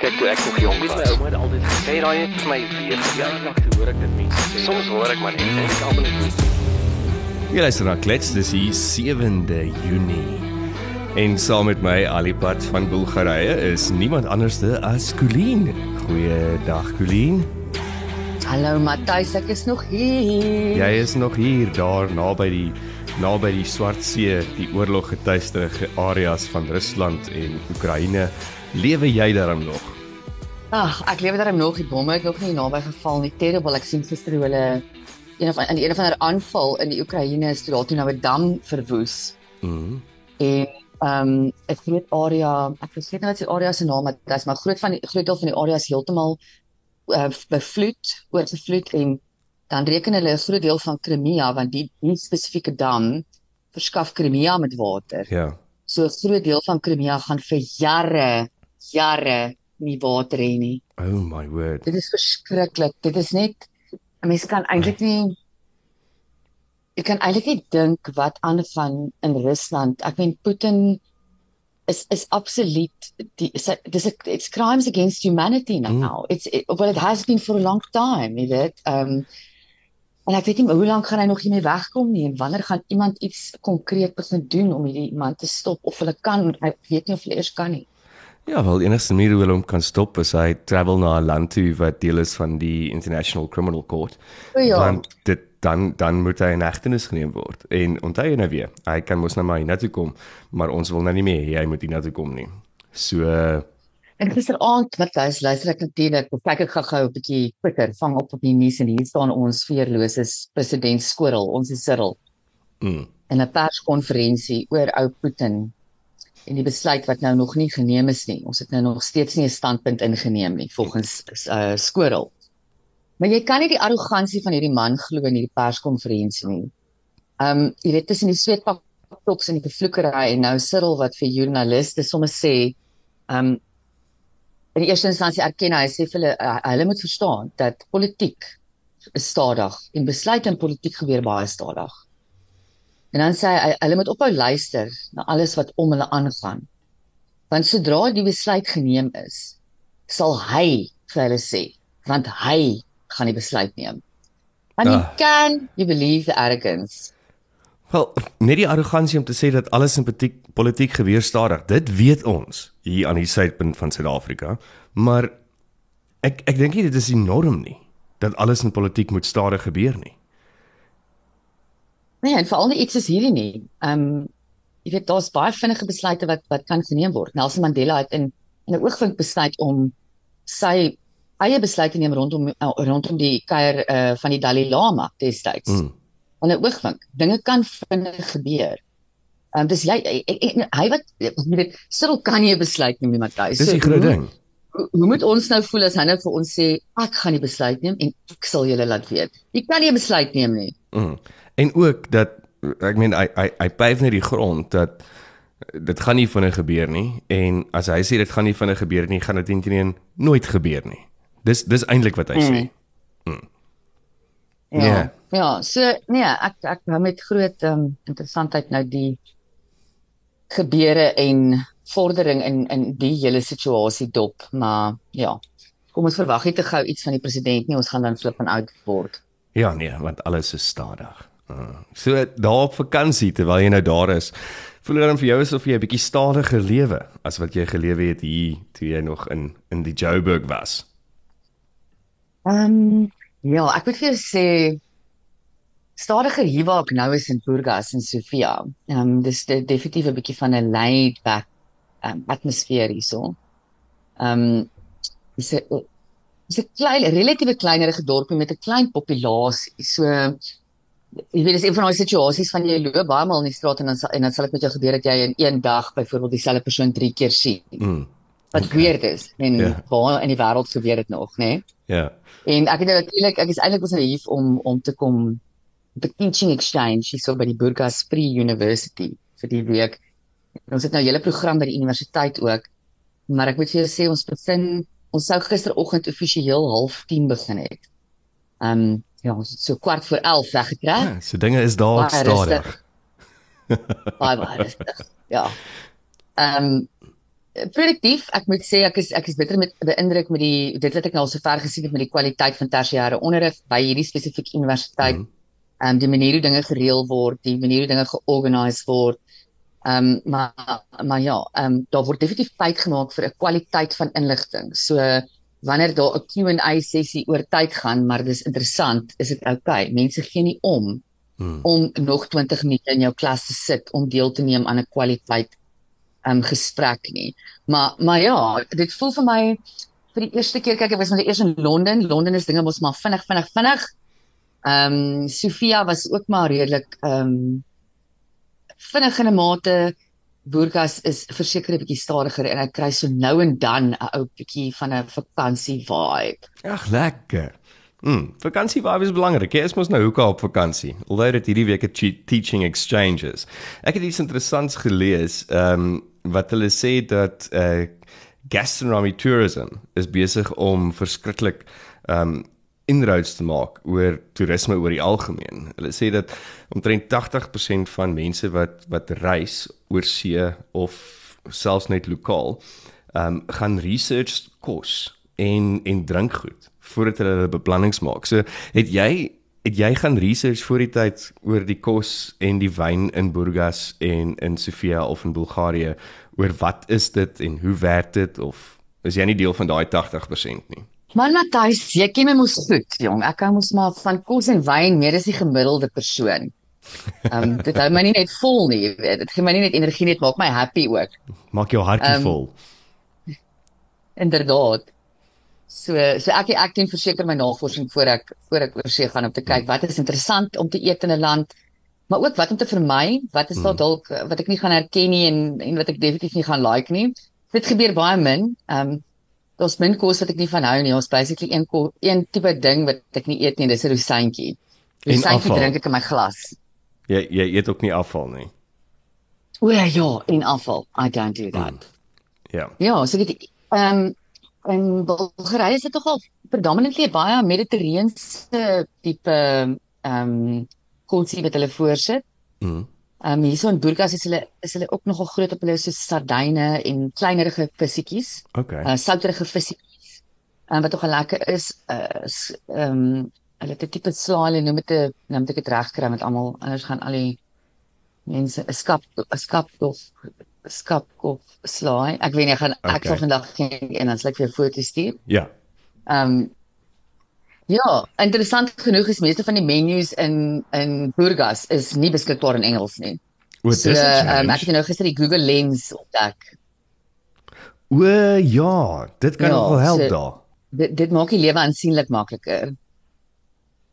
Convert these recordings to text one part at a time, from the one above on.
Kyk toe ek nog jonk was, my ouma het altyd gesê raai het vir my weer verjaardag toe hoor ek dit mense sê. Soms hoor ek maar net en ek almal net. Jy luister na Klets, dis die 7de Junie. En saam met my Alipad van Bulgarië is niemand anderste as Colleen. Goeiedag Colleen. Hallo Matthys, ek is nog hier. Jy is nog hier daar naby die naby die Swart See, die oorloggetuieerde areas van Rusland en Oekraïne. Lewe jy daarom nog? Ag, ek lewe daarom nog. Die bomme het nog nie naby geval nie. Terrible. Ek sien gister hoe hulle een of in een of ander aanval in die Oekraïne is toe daar toe nou 'n dam verwoes. Mhm. En ehm um, 'n groot area, ek vergeet nou wat die area se naam is, maar groot van die groot deel van die area is heeltemal uh, bevloed, oorgevloed en dan reken hulle 'n groot deel van Crimea want die die spesifieke dam verskaf Crimea met water. Ja. So 'n groot deel van Crimea gaan vir jare, jare nie water hê nie. Oh my word. Dit is verskriklik. Dit is net 'n mens kan eintlik nie ek kan eintlik nie dink wat aangaan in Rusland. Ek meen Putin is is absoluut die is, dis it's crimes against humanity now. Mm. It's it, well it has been for a long time, jy weet. Um en ek weet nie hoe lank gaan hy nog hiermee wegkom nie en wanneer gaan iemand iets konkreet begin doen om hierdie man te stop of hulle kan ek weet nie of hulle eers kan nie. Ja, wel enigste manier hoe hulle hom kan stop is hy travel na 'n land toe wat deel is van die International Criminal Court. O ja. Want dit dan dan moet hy in hegtenis geneem word. En onthou jy nou weer, hy kan mos nou maar hiernatoe kom, maar ons wil nou nie meer hê hy moet hiernatoe kom nie. So En gisteraand wat hy luister ek natuurlik, kyk ek gou-gou 'n bietjie Twitter, vang op op die nuus en hier staan ons veerlose president Skorrel, ons is Cyril. mm, In 'n perskonferensie oor ou Putin en die besluit wat nou nog nie geneem is nie. Ons het nou nog steeds nie 'n standpunt ingeneem nie volgens uh Skorrel. Maar jy kan nie die arrogansie van hierdie man glo in hierdie perskonferensie nie. Um jy weet tussen die sweetpak toks en die vervloekery en nou Cyril wat vir joernaliste sommer sê um in eerste instansie erken hy sê vir hulle uh, hulle moet verstaan dat politiek is stadig en besluit in politiek gebeur baie stadig. En dan sê hy hulle moet ophou luister na alles wat om hulle aangaan. Want sodra die besluit geneem is, sal hy vir hulle sê, want hy gaan die besluit neem. And you Ah. can you believe the arrogance. wel net die arrogansie om te sê dat alles in politiek politiek gebeur stadig. Dit weet ons hier aan die suidpunt van Suid-Afrika, maar ek ek dink nie dit is die norm nie dat alles in politiek moet stadig gebeur nie. Nee, en veral nie iets soos hierdie nie. Ehm um, jy weet daar's baie vinnige besluite wat wat kan geneem word. Nelson Mandela het in in 'n oogwink besluit om sy eie besluit te neem rondom uh, rondom die kuier uh, van die Dalai Lama destyds. Mm. In 'n oogwink. Dinge kan vinnig gebeur. Ehm um, dis jy hy, hy, hy wat jy weet Cyril kan 'n besluit neem nie, Matthys. Dis die groot hoe- ding. Hoe, hoe moet ons nou voel as hy nou vir ons sê ek gaan die besluit neem en ek sal julle laat weet. Jy kan nie 'n besluit neem nie. Mm. En ook dat ek meen hy hy hy pyf net die grond dat dit gaan nie vinnig gebeur nie en as hy sê dit gaan nie vinnig gebeur nie, gaan dit eintlik nooit gebeur nie. Dis dis eintlik wat hy Mm. sê. Ja. Ja. Ja, so nee, ek ek hou met groot um, interessantheid nou die gebeure en vordering in in die hele situasie dop, maar ja. Kom ons verwag nie te gou iets van die president nie, ons gaan dan flip en oud word. Ja nee, want alles is stadig. So daar op vakansie terwyl jy nou daar is, voel dit dan vir jou asof jy 'n bietjie stadiger lewe as wat jy gelewe het hier toe jy nog in in die Joburg was. Ehm um, ja, ek moet vir jou sê stadiger hier waar ek nou is in Burgas in Sofia. Ehm um, dis de, definitief 'n bietjie van 'n laid back um, atmosfeer hierso. Ehm um, dis 'n dis 'n klein relatiewe kleinerige dorpie met 'n klein populasie. So jy weet dis een van daai situasies van jy loop baie maal in die straat en dan en dan sal dit met jou gebeur dat jy in een dag byvoorbeeld dieselfde persoon 3 keer sien. Mm. Wat okay. weird is en Ja. yeah. waar in die wêreld gebeur dit nog, né? Nee? Ja. En ek het nou natuurlik ek is eintlik was nou hier om om te kom 'n teaching exchange hier so by die Burgas Free University vir die week. En ons het nou 'n hele program by die universiteit ook. Maar ek moet vir jou sê ons begin ons sou gisteroggend offisieel half 10 begin het. Ehm um, ja, ons het so kwart voor 11 weggetrek. ja so dinge is daar Baie stadig. rustig. Baie baie rustig. Ja. Ehm um, produktief. Ek moet sê ek is ek is bitter met beïndruk met die dit wat ek nou al sover gesien het met die kwaliteit van tersiêre onderrig by hierdie spesifieke universiteit. Ehm mm. um, die manier hoe dinge gereël word, die manier hoe dinge georganiseer word. Ehm um, maar maar ja, ehm um, daar word definitief tyd gemaak vir 'n kwaliteit van inligting. So wanneer daar 'n Q&A sessie oor tyd gaan, maar dis interessant, is dit oukei. Okay. Mense gee nie om hmm. om nog 20 minute in jou klas te sit om deel te neem aan 'n kwaliteit um gesprek nie. Maar maar ja, dit voel vir my vir die eerste keer kyk ek was nou eers in Londen. Londen is dinge mos maar vinnig vinnig vinnig. Um Sofia was ook maar redelik um vinnig in 'n mate. Burgas is verseker 'n bietjie stadiger en ek kry so nou en dan 'n ou bietjie van 'n vakansie vibe. Ag lekker. Mm, vakansie vibe is belangrik. Jy is mos nou hoeka op vakansie. Alhoewel dit hierdie week 'n teaching exchanges. Ek het iets interessants gelees. Ehm um, wat hulle sê dat uh gastronomy tourism is besig om verskriklik um inroads te maak oor toerisme oor die algemeen. Hulle sê dat omtrent 80% van mense wat wat reis oor see of selfs net lokaal, um gaan research kos en en drinkgoed voordat hulle hulle beplannings maak. So het jy het jy gaan research voor die tyd oor die kos en die wyn in Burgas en in Sofia of in Bulgarië oor wat is dit en hoe werk dit of is jy nie deel van daai 80% nie? Man Matthys, jy ken my mos goed, jong. Ek hou mos maar van kos en wyn meer as die gemiddelde persoon. Ehm um, dit hou my nie net vol nie, jy weet. Dit gee my nie net energie nie, dit maak my happy ook. Maak jou hartjie um, vol. Inderdaad. So so ek ek doen verseker my navorsing voor ek voor ek oorsee gaan om te kyk wat is interessant om te eet in 'n land, maar ook wat om te vermy, wat is daar hmm. dalk wat ek nie gaan herken nie en en wat ek definitief nie gaan like nie. Dit gebeur baie min. Ehm um, daar's min kos wat ek nie van hou nie. Ons basically een een tipe ding wat ek nie eet nie, dis 'n rosientjie. Rosientjie drink ek in my glas. Jy jy eet ook nie afval nie. O ja, ja, in afval. I don't do that. Hmm. Ja. Ja, so dit ehm um, in Bulgarië is dit tog al predominantly baie mediterrane tipe ehm um, kultuur wat hulle voorsit. Mhm. Ehm um, hierso in Burgas is hulle is hulle ook nogal groot op hulle so sardyne en kleinerige visietjies. Okay. Uh souterige visietjies. En um, wat tog lekker is is ehm um, hulle het 'n tipe slaai noem dit 'n nou moet ek dit regkry met almal anders gaan al die mense 'n skap 'n skap of skap of slaai. Ek weet nie gaan okay. ek sal vandag kyk en dan sal ek vir jou foto's stuur. Ja. Ehm um, Ja, interessant genoeg is meeste van die menus in in Burgas is nie beskikbaar in Engels nie. O, dis so, um, ek het nou gister die Google Lens ontdek. O ja, dit kan ja, nogal help so, daar. Dit dit maak die lewe aansienlik makliker.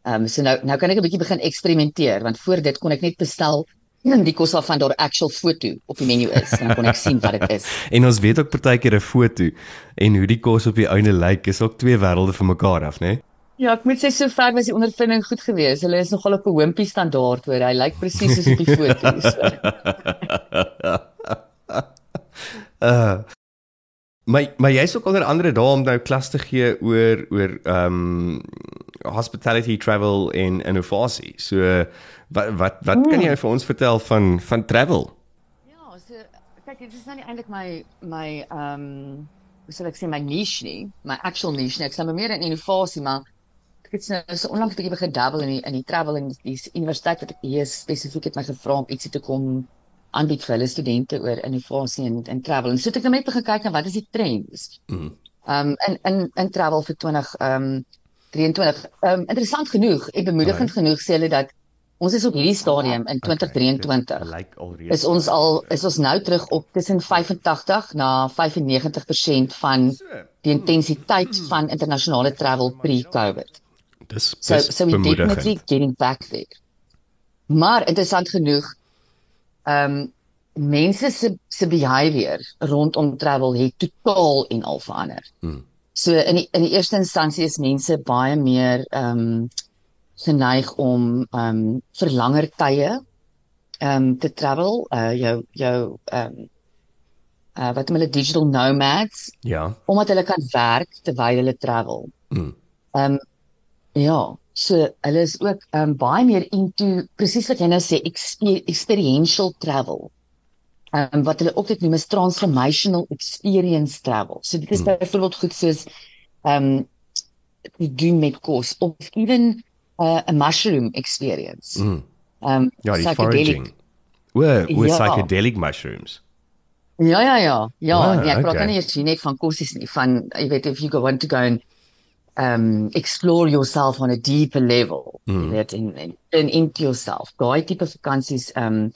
Ehm um, so nou nou kan ek 'n bietjie begin eksperimenteer want voor dit kon ek net bestel en die kos van daar actual foto op die menu is dan kon ek sien wat dit is. en ons weet ook partykeer 'n foto en hoe die kos op die einde lyk is ook twee wêrelde van mekaar af, né? Nee? Ja, ek moet sê sover was die ondervinding goed geweest. Hulle is nogal op 'n hoompie standaard hoor. Hy lyk presies soos op die foto's. uh Maar maar jy's ook onder andere daar om nou klas te gee oor oor ehm um, hospitality travel en innovasie. So wat wat wat kan jy vir ons vertel van van travel? Ja, so kyk, dit is nou nie eintlik my my ehm um, hoe sal ek sê my niche nie, my actual niche nie. Ek sê meer in innovasie, maar ek het nou so onlangs 'n bietjie begin dabble in die, in die travel en die universiteit wat ek hier spesifiek het my gevra om ietsie te kom aanbied vir hulle studente oor innovasie en en travel. En so het ek net begin kyk na wat is die trends. Ehm um, in in in travel vir 20 ehm um, 23. Ehm um, interessant genoeg, en bemoedigend genoeg sê hulle dat Ons is op hierdie stadium in 2023. Okay, is ons al is ons nou terug op tussen 85 na 95% van die intensiteit hmm. van internasionale travel pre-COVID. Dis so so we definitely getting back there. Maar interessant genoeg ehm um, mense se se behavior rondom travel het totaal en al verander. Hmm. So in die, in die eerste instansie is mense baie meer ehm um, geneig om ehm um, vir langer tye ehm um, te travel, uh jou jou ehm um, uh wat hulle digital nomads. Ja. Omdat hulle kan werk terwyl hulle travel. Mm. Ehm um, ja, so hulle is ook ehm um, baie meer into presies wat jy nou sê experiential travel. um, wat hulle ook dit noem is transformational experience travel. So dit is Hmm. byvoorbeeld goed soos ehm um, te doen met kos of even uh, 'n mushroom experience. Mm. Ehm um, Ja, die foraging. O, o Ja. psychedelic mushrooms. Ja ja ja. Ja, nee, ek praat okay. nou nie eers hier net van kosies nie, van jy weet if you go want to go and um explore yourself on a deeper level. Mm. Jy weet in in in into yourself. Daai tipe vakansies um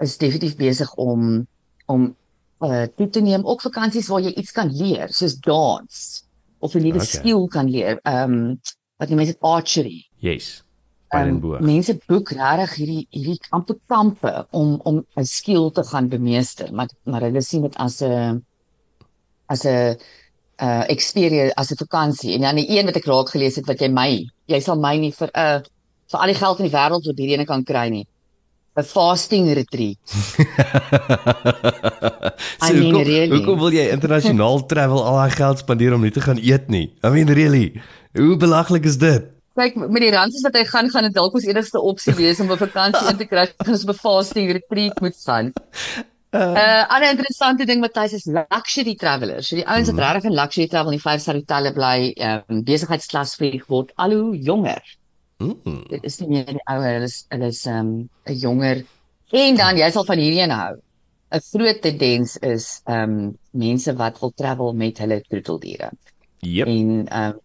is definitief besig om om uh toe te neem ook vakansies waar jy iets kan leer, soos dans of 'n nuwe Okay. skill kan leer. Um wat die mense archery. Yes. En Um, mense boek regtig hierdie hierdie amper kampe om om 'n skill te gaan bemeester, maar maar hulle sien dit as 'n as 'n uh experience as 'n vakansie. En dan die een wat ek raak gelees het wat jy my, jy sal my nie vir 'n uh, vir al die geld in die wêreld wat hierdie ene kan kry nie. 'n fasting retreat. so, I mean, hoekom, really. hoekom wil jy internasionaal travel al daai geld spandeer om nie te gaan eet nie? I mean really. Hoe belaglik is dit? Kyk, met die rand is wat hy gaan gaan dit dalk ons enigste opsie wees om 'n vakansie in te kry, gaan ons op 'n fasting retreat moet gaan. Uh, ander interessante ding Matthys is luxury travelers. So die ouens wat regtig in luxury travel in die vyf ster hotelle bly, ehm um, besigheidsklas vlieg word al hoe jonger. Mm. Dit is nie meer die ouer, hulle is hulle is ehm um, 'n jonger. En dan jy sal van hierdie een hou. 'n Groot tendens is ehm um, mense wat wil travel met hulle troeteldiere. Yep. En ehm um,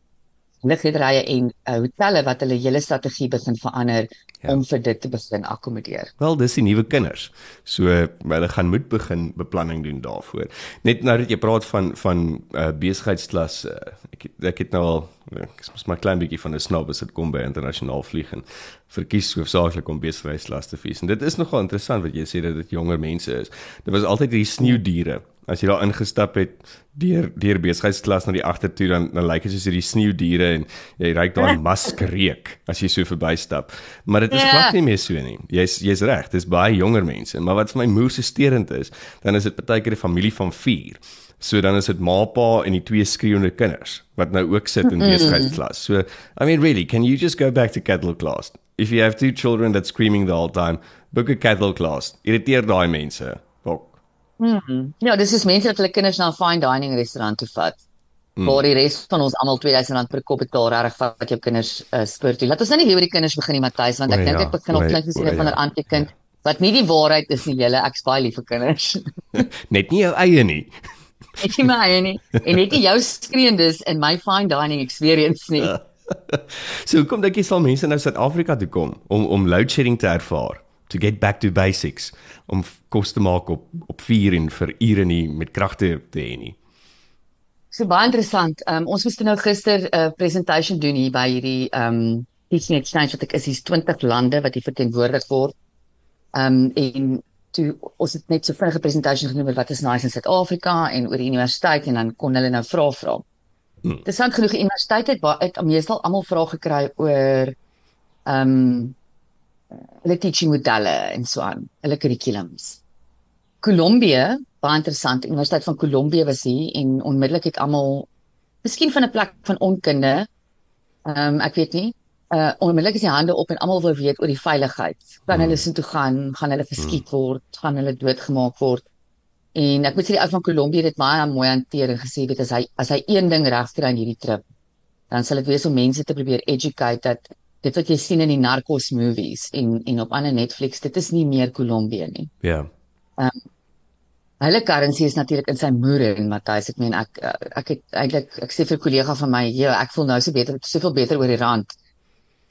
lugrederye en uh, hotelle wat hulle hele strategie begin verander Ja. ja. om vir dit te begin akkommodeer. Wel, dis die nuwe kinders. So hulle gaan moet begin beplanning doen daarvoor. Net nou dat jy praat van van uh, besigheidsklas, uh, ek ek het nou al ek is maar klein bietjie van 'n snob as dit kom by internasionaal vlieg en verkies hoofsaaklik om besigheidsklas te vlieg. En dit is nogal interessant wat jy sê dat dit jonger mense is. Dit was altyd hierdie sneeudiere. As jy daar ingestap het deur deur besigheidsklas na die agtertoe dan dan lyk dit soos hierdie sneeudiere en jy ruik daar maskreek as jy so verbystap. Maar dit is Ja. glad nie meer so nie. Jy's jy's reg, dis baie jonger mense, maar wat vir my moersesterend is, dan is dit baie keer 'n familie van 4. So dan is dit ma, pa en die twee skreeuende kinders wat nou ook sit in besigheidsklas. So I mean really, can you just go back to cattle class? If you have two children that screaming the whole time, book a cattle class. Irriteer daai mense. Ook. Ja, dis is mense wat hulle kinders na 'n fine dining restaurant toe vat. Mm. Waar die res van ons almal R2000 per kop betaal regtig vat jou kinders uh, sport toe. Laat ons nou nie weer oor die kinders begin nie, Matthys, want ek dink ja. ek begin op O, klink soos o, een van ja. wat nie die waarheid is nie, julle ek's baie lief vir kinders. Net nie jou eie nie. Ek nie my eie nie en net nie jou skreendes in my fine dining experience nie. So hoekom dink jy sal mense nou Suid-Afrika toe kom om om load shedding te ervaar? To get back to basics om kos te maak op op vuur en vir ure nie met kragte te hê nie. So baie interessant. Um, ons moes nou gister 'n uh, presentation doen hier by hierdie um Teaching Exchange wat ek is hier's 20 lande wat hier verteenwoordig word. Um en toe ons het net so vinnige presentation genoem oor wat is nice in Suid-Afrika en oor die universiteit en dan kon hulle nou vra vra. Hmm. Interessant genoeg die universiteit het baie het meestal almal vrae gekry oor um hulle teaching modelle en so aan, hulle kurrikulums. Kolumbie, baie interessant. Universiteit van Kolumbie was hier en onmiddellik het almal miskien van 'n plek van onkunde. Ehm um, ek weet nie. Uh onmiddellik is die hande op en almal wil weet oor die veiligheid. Kan hulle sin toe gaan? Gaan hulle geskiet word? Gaan hulle doodgemaak word? En ek moet sê die ou van Kolumbie het dit baie mooi hanteer en gesê weet as hy as hy een ding regkry aan hierdie trip, dan sal dit wees om mense te probeer educate dat dit wat jy sien in die narcos movies en en op ander Netflix, dit is nie meer Kolumbie nie. Ja. Hulle currency is natuurlik in sy moere en Matthys, ek meen ek ek het eintlik ek sê vir 'n kollega van my, "Ja, ek voel nou so beter, soveel beter oor die rand."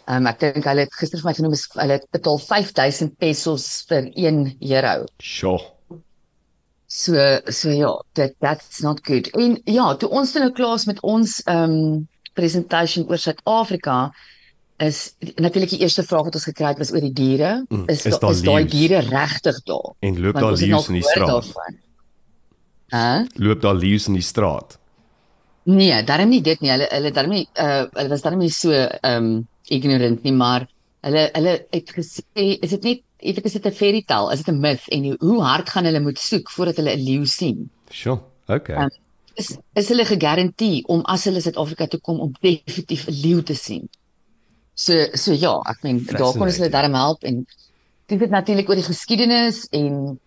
Um, ek dink hulle het gister vir my genoem is hulle het betaal 5000 pesos vir 1 euro. Sjoe. So so ja, that that's not good. En ja, toe ons in 'n klas met ons ehm um, presentation oor Suid-Afrika is natuurlik die eerste vraag wat ons gekry het was oor die diere. Mm, is daar is daai diere regtig daar? En loop daar leeu's in die straat. Hæ? Loop daar leeu's in die straat. Nee, daarom nie dit nie. Hulle hulle daarom nie uh hulle was daarom nie so um ignorant nie, maar hulle hulle het gesê is dit net jy weet is dit 'n fairy tale, is dit 'n myth en hoe- hard gaan hulle moet soek voordat hulle 'n leeu sien? Sjoe. Okay. Um, Is is hulle gegarandeer om as hulle Suid-Afrika toe kom om definitief 'n leeu te sien? So so ja, ek meen daar kon ons hulle daarom help en dit het natuurlik oor die geskiedenis en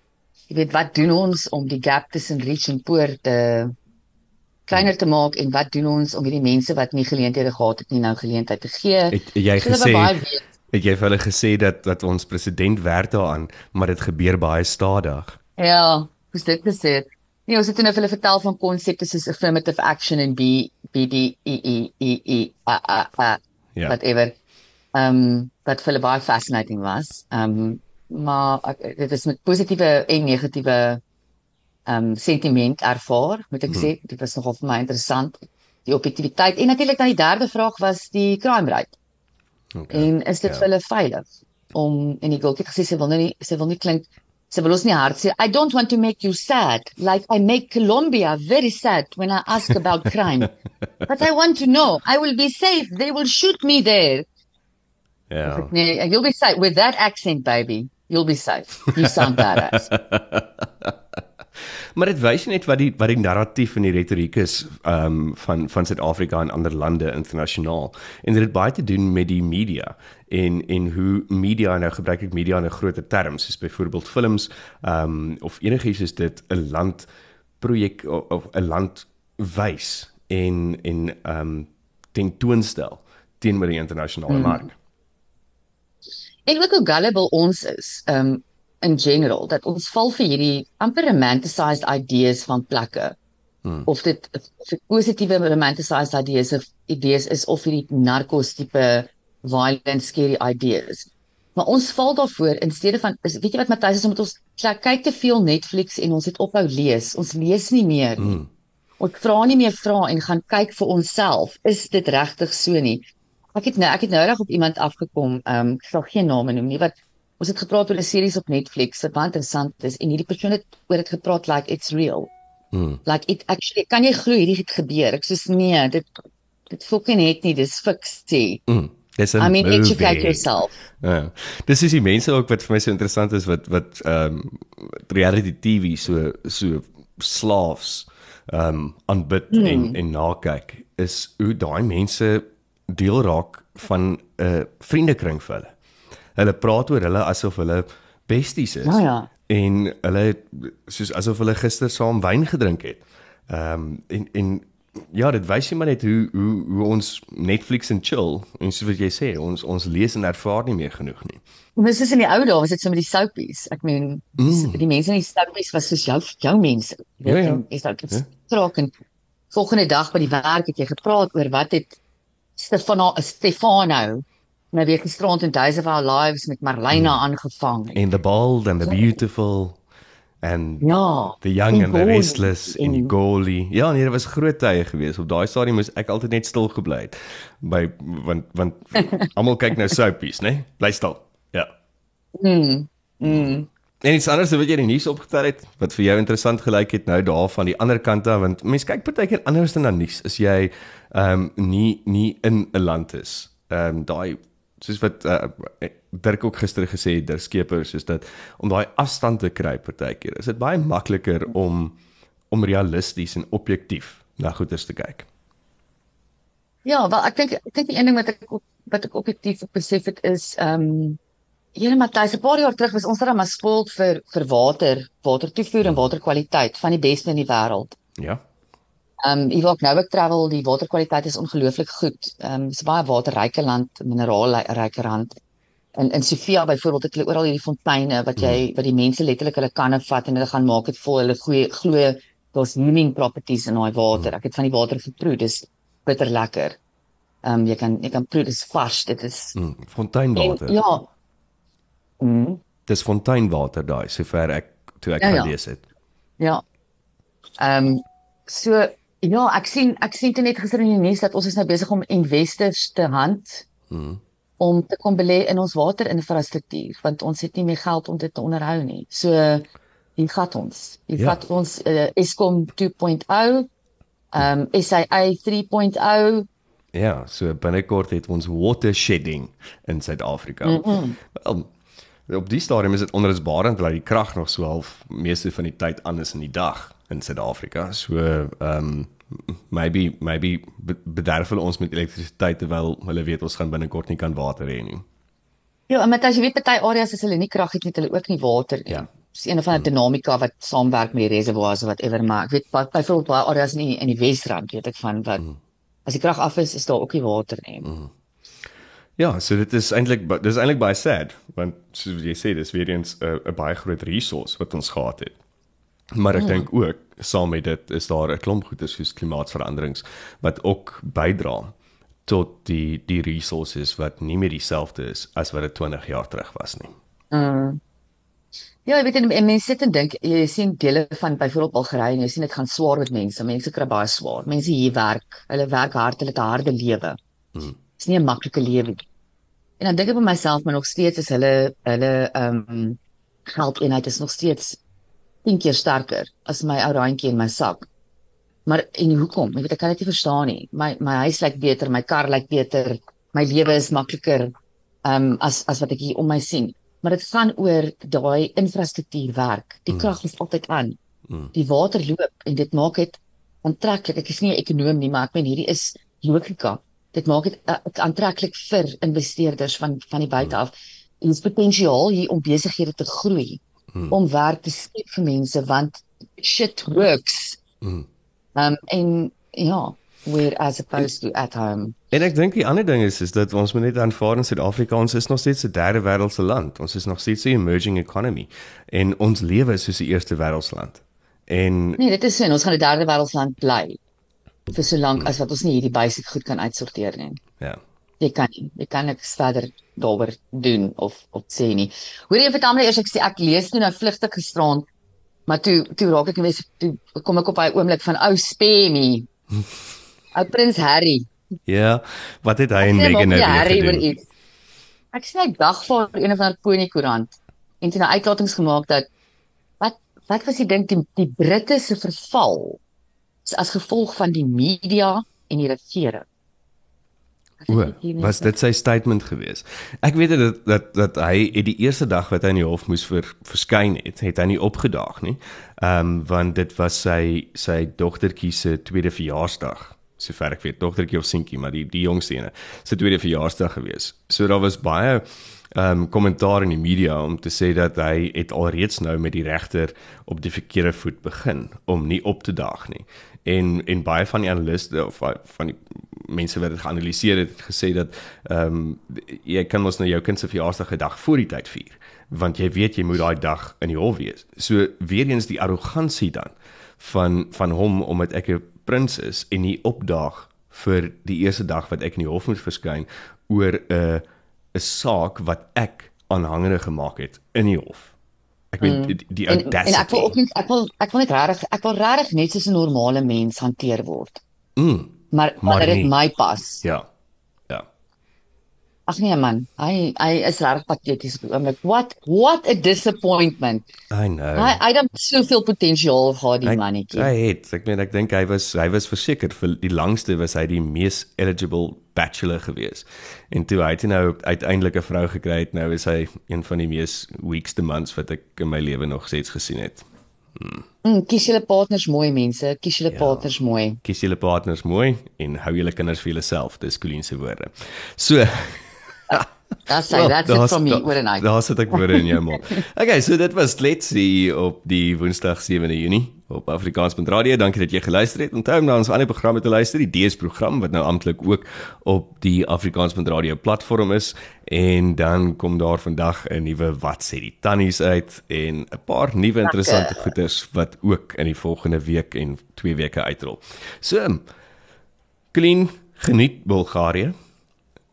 jy weet wat doen ons om die gap tussen rich en poor te kleiner te maak en wat doen ons om hierdie mense wat nie geleenthede gehad het nie nou geleentheid te gee? Het jy So hulle gesê het jy vir hulle gesê dat dat ons president werk daaraan, maar dit gebeur baie stadig. Ja, hoe dit gesê het. Nee, ons het nou vir hulle vertel van konsepte soos affirmative action en B B D E E E E a a a Ja. whatever. Ehm um, wat vir hulle baie fascinating was. Ehm um, maar ek, dit is met positiewe en negatiewe ehm um, sentiment ervaar, moet ek Mhm. sê. Dit was nogal vir my interessant. Die objektiviteit en natuurlik dan die derde vraag was die crime rate. Okay. En is dit Ja. vir hulle veilig om en die het gesê sy wil nou nie sy wil nie klink sy wil ons nie hard sê I don't want to make you sad. Like I make Colombia very sad when I ask about crime. But I want to know. I will be safe. They will shoot me there. Yeah. you'll be safe. With that accent baby you'll be safe. You sound badass Maar dit wys net wat die wat die narratief en die retoriek is um, van van Suid-Afrika en ander lande internasionaal. En dit het baie te doen met die media en en hoe media nou gebruik ek media in 'n groter term soos byvoorbeeld films um, of enigiets is dit 'n land projek of- 'n land wys en en ehm um, tentoonstel teenoor die internasionale mm. mark. en ook hoe gullible ons is um in general dat ons val vir hierdie amper romanticized ideas van plekke. Hmm. of dit positiewe romanticized ideas of idees is of hierdie narcos tipe violent scary ideas. Maar ons val daarvoor in steede van is, weet jy wat Matthys is omdat ons kyk, kyk te veel Netflix en ons het ophou lees. Ons lees nie meer nie. Mm. ons vra nie meer vra en gaan kyk vir onsself. Is dit regtig so nie? Ek het nou ek het nou reg op iemand afgekom ehm um, ek sal geen name noem nie wat ons het gepraat oor 'n series op Netflix wat baie interessant is en hierdie persoon het oor dit gepraat like it's real Mm. like it actually kan jy glo hierdie het gebeur ek sê nee dit dit fucking het nie dis fiksie Mm. Dis 'n I mean movie. educate yourself Ja. Dis is die mense ook wat vir my so interessant is wat wat ehm um, reality TV so so slaafs ehm um, aanbid hmm. en en nakyk is hoe daai mense deel raak van 'n uh, vriendekring vir hulle. Hulle praat oor hulle asof hulle besties is. Ja, ja. En hulle soos asof hulle gister saam wyn gedrink het. Ehm um, en en ja, dit wys jy maar net hoe hoe hoe ons Netflix en chill en soos wat jy sê, ons ons lees en ervaar nie meer genoeg nie. Dis is in die ou dae was dit so met die soapies. Ek meen mm. die mense in die soapies was soos jou jou mense. Jy Ja, weet, ja. en Is dit gestraak en volgende dag by die werk het jy gepraat oor wat het Stefano Stefano nou weer gisterand in Days of Our Lives met Marlena mm. aangevang. And the bold and the beautiful and ja. the young en and the goalie restless en die goalie. Ja, nee, dit was groot tye gewees. Op daai stadium moes ek altyd net stil gebly het by want want almal kyk nou soapies, né? Nee? Bly stil. Ja. Mm. Mm. En iets anders wat jy in die nuus opgetel het wat vir jou interessant gelyk het nou daar van die ander kant af want mense kyk partykeer anders dan na nuus as jy ehm um, nie nie in 'n land is. Ehm um, daai soos wat uh, Dirk ook gister gesê het, Dirk Skeepers is dat om daai afstand te kry partykeer is dit baie makliker om om realisties en objektief na goeders te kyk. Ja, wel ek dink ek dink die een ding wat ek op- wat ek objektief besef het is ehm um, Here Matthys, 'n paar jaar terug was ons dan maar spoiled vir vir water, watertoevoer en waterkwaliteit van die beste in die wêreld. Ja. Ehm um, hier waar ek nou ek travel, die waterkwaliteit is ongelooflik goed. Ehm um, dis baie waterryke land, mineraalryke land. In in Sofia byvoorbeeld het hulle oral hierdie fonteine wat jy wat die mense letterlik hulle kanne vat en hulle gaan maak dit vol. Hulle goeie glo daar's healing properties in daai water. Ek het van die water geproe, dis bitter lekker. Ehm um, jy kan jy kan proe dis vars, dit is Mm, fonteinwater. En, ja. Mm, Dis fonteinwater daai sover ek toe ek Ja, ja. gelees het. ja. Ehm um, so ja, ek sien ek sien dit net gister in die nuus dat ons is nou besig om investors te hand Mm. om te kom belê in ons waterinfrastruktuur want ons het nie meer geld om dit te onderhou nie. So hier gat ons. Hier Ja. gat ons uh, Eskom 2.0, ehm um, SAA 3.0. Ja, so binnekort het ons water shedding in Suid-Afrika. Mm -mm. Wel, op die stadium is dit onrusbarend dat die krag nog so half meeste van die tyd aan is in die dag in Suid-Afrika. So ehm um, maybe maybe be- bederf hulle ons met elektrisiteit terwyl hulle weet ons gaan binnekort nie kan water hê nie. Ja, en met as jy weet party areas as hulle nie krag het, het hulle ook nie water nie. Ja. is een of ander dinamika wat saamwerk met die reservoirs of whatever maar ek weet by- byvoorbeeld baie areas in die, in die Wesrand weet ek van wat as die krag af is is daar ook nie water nie. Ja, so dit is eintlik dis eintlik baie sad want soos jy sê dis weer eens 'n 'n baie groot resource wat ons gehad het. Maar ek Ja. dink ook saam met dit is daar 'n klomp goeie soos klimaatsveranderings wat ook bydra tot die die resources wat nie meer dieselfde is as wat dit 20 jaar terug was nie. Mm. Ja, ek weet en, en mense sit en dink jy sien dele van byvoorbeeld Bulgarië en jy sien dit gaan swaar met mense. Mense kry baie swaar. Mense hier werk, hulle werk hard, hulle het 'n harde lewe. Mm. Dis nie 'n maklike lewe nie. En dan dink ek by myself maar nog steeds is hulle hulle ehm um, geldeenheid is nog steeds 10 keer sterker as my ou randjie in my sak. Maar en hoekom? Ek weet ek kan dit nie verstaan nie. My my huis lyk beter, my kar lyk beter, my lewe is makliker ehm um, as as wat ek hier om my sien. Maar dit gaan oor daai infrastruktuur werk. Die krag is altyd aan. Mm. Die water loop en dit maak dit aantreklik. Ek is nie 'n ekonoom nie, maar ek meen hierdie is logika. Dit maak dit uh, aantreklik vir investeerders van van die buite af. En dis potensiaal hier om besighede te groei, Mm. om werk te skep vir mense want shit works. Mm. Um en ja, where as opposed to at home. En ek dink die ander ding is is dat ons moet net aanvaar in Suid-Afrika ons is nog steeds 'n derde wêreldse land. Ons is nog steeds 'n emerging economy en ons lewe is soos 'n eerste wêreldsland. En Nee, dit is so en ons gaan 'n derde wêreldsland bly vir so lank as wat ons nie hierdie basiese goed kan uitsorteer nie. ja. Jy kan nie, jy kan niks verder daaroor doen of of sê nie. Hoor jy vertel my eers ek sê ek lees toe nou vlugtig gisterand, maar toe toe raak ek net toe kom ek op daai oomblik van ou Spemmy. Ou Prins Harry. Ja, wat het hy en Meghan nou gedoen? Ek sien hy dag voor een of ander pony koerant en toe 'n uitlatings gemaak dat wat wat was die ding die, die Britte se verval as gevolg van die media en die regering. O, was dit sy statement gewees? Ek weet dat dat dat hy het die eerste dag wat hy in die hof moes vir verskyn het, het hy nie opgedaag nie. Ehm um, want dit was sy sy dogtertjie se tweede verjaarsdag. Sover ek weet, dogtertjie of seentjie, maar die die jongste ene, se tweede verjaarsdag gewees. So daar was baie ehm um, kommentaar in die media om te sê dat hy het alreeds nou met die regter op die verkeerde voet begin om nie op te daag nie. En en baie van die analiste of van die mense wat dit geanaliseer het, het gesê dat ehm um, jy kan mos nou jou kind se verjaarsdag 'n dag voor die tyd vier want jy weet jy moet daai dag in die hof wees. So weer eens die arrogansie dan van van hom omdat ek 'n prins is en nie opdaag vir die eerste dag wat ek in die hof moet verskyn oor 'n 'n saak wat ek aanhangende gemaak het in die hof. Ek weet mm. die, die en, audacity. en ek wil ook nie ek wil ek wil net regtig ek wil regtig net soos 'n normale mens hanteer word. mm, Maar Maar dit my pas. ja. Ja. Ag nee man, hy hy is regtig pateties op die oomblik. What what a disappointment. I know. Hy hy het soveel potensiaal gehad die mannetjie. Hy het, ek meen ek dink hy was hy was verseker vir die langste was hy die mees eligible bachelor gewees. En toe hy het nou uiteindelik 'n vrou gekry het, nou is hy een van die mees weekste mans wat ek in my lewe nog steeds gesien het. Mm, kies julle partners mooi mense, kies julle Ja. partners mooi. Kies julle partners mooi en hou julle kinders vir julleself, dis Colleen se woorde. So That's it, that's it from me oor en uit. Daar sit ek woorde in jou mond. Okay, so dit was Let's See op die Woensdag 7de Junie op Afrikaans.radio. Dankie dat jy geluister het. Onthou om na ons ander programme te luister, die DS program wat nou amptelik ook op die Afrikaans.radio platform is en dan kom daar vandag 'n nuwe wat sê die tannies uit en 'n paar nuwe interessante goeders wat ook in die volgende week en twee weke uitrol. So, Clean geniet Bulgarië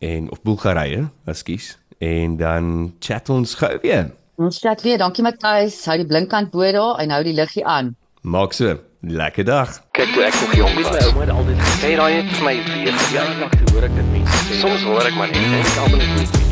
en of Bulgarië, ekskuus. En dan chat ons gou weer. Ons chat weer. Dankie Matthys. Hou die blinkkant bo daar en hou die liggie aan. Maak so. Lekker dag. Kyk toe ek nog jong was, my ouma het altyd gesê daai het vir my weer jaar lank hoor ek dit mense sê. Soms hoor ek maar net en ek almal is nie.